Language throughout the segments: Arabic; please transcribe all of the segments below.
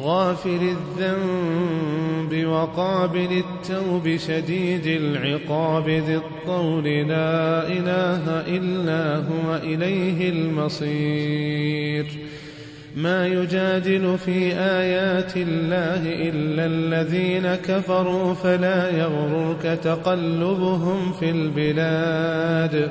غافر الذنب وقابل التوب شديد العقاب ذي الطول لا إله إلا هو إليه المصير. ما يجادل في آيات الله إلا الذين كفروا فلا يغررك تقلبهم في البلاد.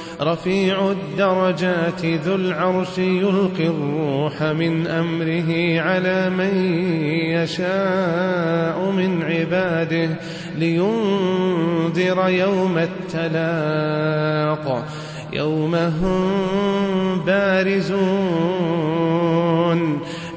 رفيع الدرجات ذو العرش يلقي الروح من أمره على من يشاء من عباده لينذر يوم التلاق يوم هم بارزون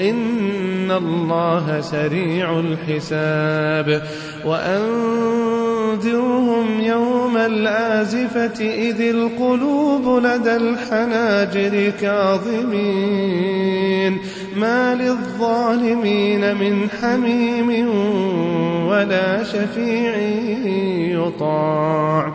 إن الله سريع الحساب. وأنذرهم يوم الآزفة إذ القلوب لدى الحناجر كاظمين. ما للظالمين من حميم ولا شفيع يطاع.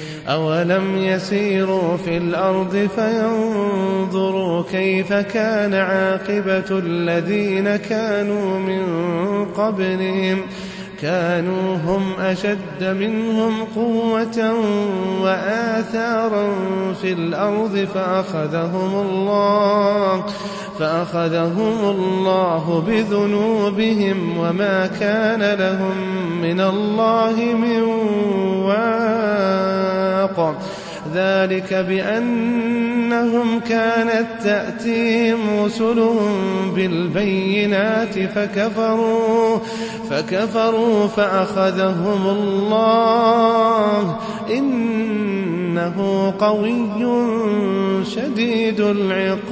أولم يسيروا في الأرض فينظروا كيف كان عاقبة الذين كانوا من قبلهم كانوا هم أشد منهم قوة وآثارا في الأرض فأخذهم الله فأخذهم الله بذنوبهم وما كان لهم من الله من واق. ذلك بأنهم كانت تأتيهم رسلهم بالبينات فكفروا فكفروا فأخذهم الله. إنه قوي شديد العقاب.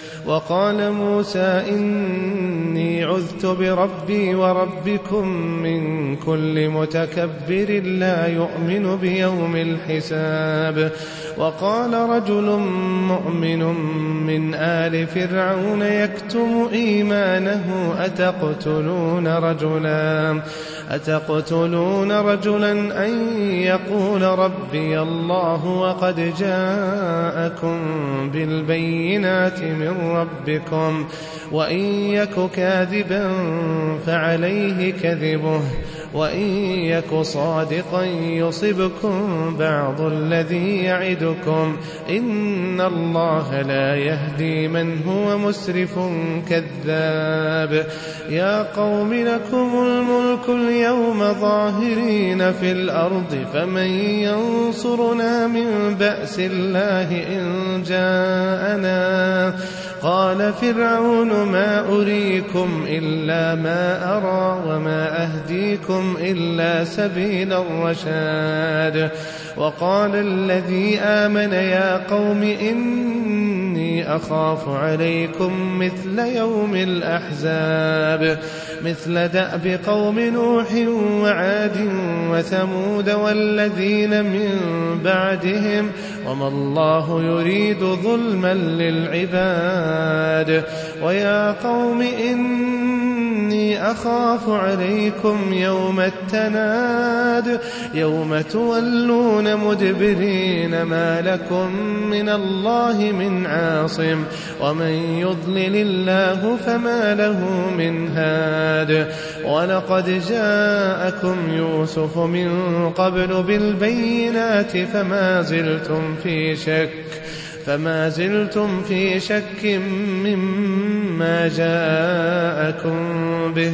وقال موسى إني عذت بربي وربكم من كل متكبر لا يؤمن بيوم الحساب. وقال رجل مؤمن من آل فرعون يكتم إيمانه أتقتلون رجلا؟ أتقتلون رجلا أن يقول ربي الله وقد جاءكم بالبينات من ربكم وإن يك كاذبا فعليه كذبه وإن يك صادقا يصبكم بعض الذي يعدكم إن الله لا يهدي من هو مسرف كذاب يا قوم لكم الملك اليوم ظاهرين في الأرض فمن ينصرنا من بأس الله إن جاءنا قال فرعون ما أريكم إلا ما أرى وما أهديكم إلا سبيل الرشاد وقال الذي آمن يا قوم أخاف عليكم مثل يوم الأحزاب مثل دأب قوم نوح وعاد وثمود والذين من بعدهم وما الله يريد ظلما للعباد. ويا قوم أخاف عليكم يوم التناد يوم تولون مدبرين ما لكم من الله من عاصم ومن يضلل الله فما له من هاد ولقد جاءكم يوسف من قبل بالبينات فما زلتم في شك فما زلتم في شك مما جاءكم به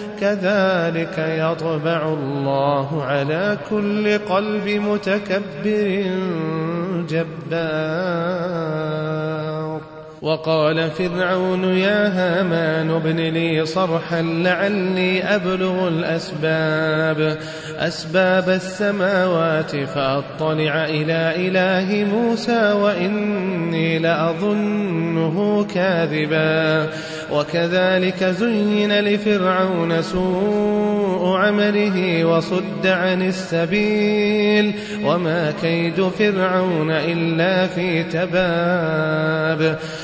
كذلك يطبع الله على كل قلب متكبر جبار. وقال فرعون يا هامان ابن لي صرحا لعلي أبلغ الأسباب. أسباب السماوات فأطلع إلى إله موسى وإني لأظنه كاذبا. وكذلك زين لفرعون سوء عمله وصد عن السبيل. وما كيد فرعون إلا في تباب.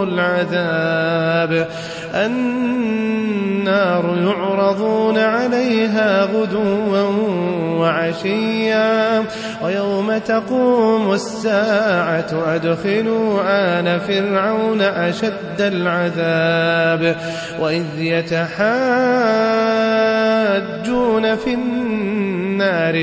العذاب. النار يعرضون عليها غدوا وعشيا ويوم تقوم الساعة أدخلوا آل فرعون أشد العذاب. وإذ يتحاجون في النار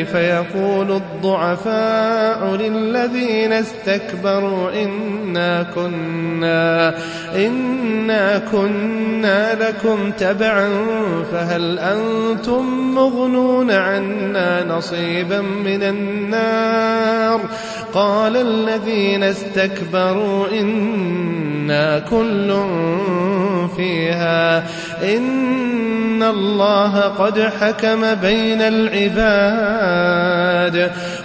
فيقول الضعفاء للذين استكبروا إنا كنا إنا كنا لكم تبعا فهل أنتم مغنون عنا نصيبا من النار؟ قال الذين استكبروا إنا كل فيها إن الله قد حكم بين العباد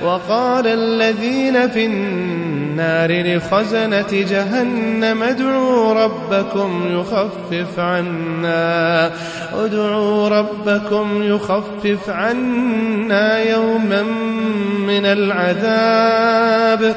وقال الذين في النار لخزنة جهنم ادعوا ربكم يخفف عنا ادعوا ربكم يخفف عنا يوما من العذاب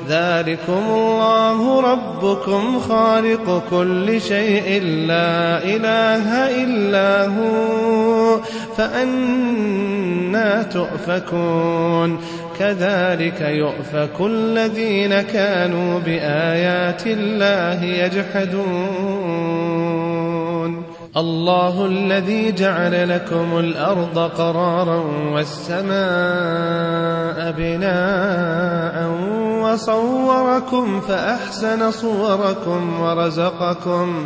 ذلكم الله ربكم خالق كل شيء لا إله إلا هو فأنا تؤفكون كذلك يؤفك الذين كانوا بآيات الله يجحدون الله الذي جعل لكم الأرض قرارا والسماء بناء وصوركم فأحسن صوركم ورزقكم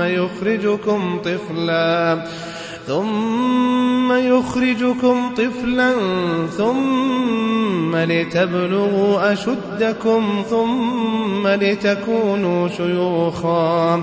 يخرجكم طفلا ثم يخرجكم طفلا ثم لتبلغوا أشدكم ثم لتكونوا شيوخا.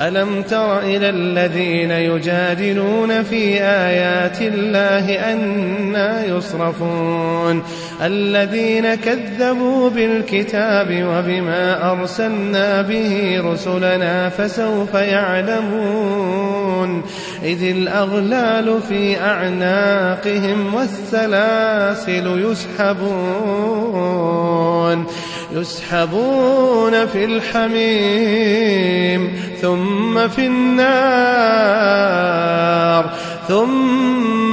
ألم تر إلى الذين يجادلون في آيات الله أنا يصرفون الذين كذبوا بالكتاب وبما أرسلنا به رسلنا فسوف يعلمون إذ الأغلال في أعناقهم والسلاسل يسحبون يسحبون في الحميم ثم في النار ثم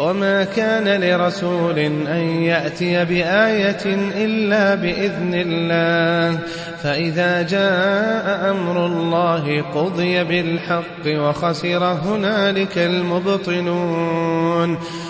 وما كان لرسول أن يأتي بآية إلا بإذن الله فإذا جاء أمر الله قضي بالحق وخسر هنالك المبطلون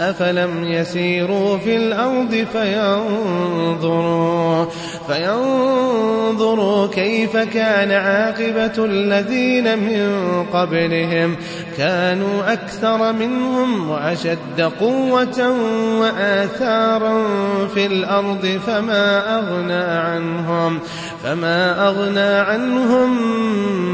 أفلم يسيروا في الأرض فينظروا فينظروا كيف كان عاقبة الذين من قبلهم. كانوا أكثر منهم وأشد قوة وآثارا في الأرض فما أغنى عنهم فما أغنى عنهم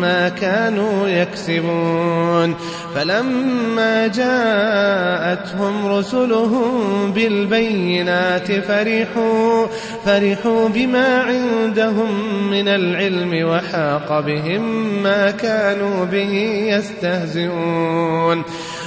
ما كانوا يكسبون. فلما جاءتهم رسلهم بالبينات فرحوا فرحوا بما عندهم من العلم وحاق بهم ما كانوا به يستهزئون.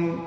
known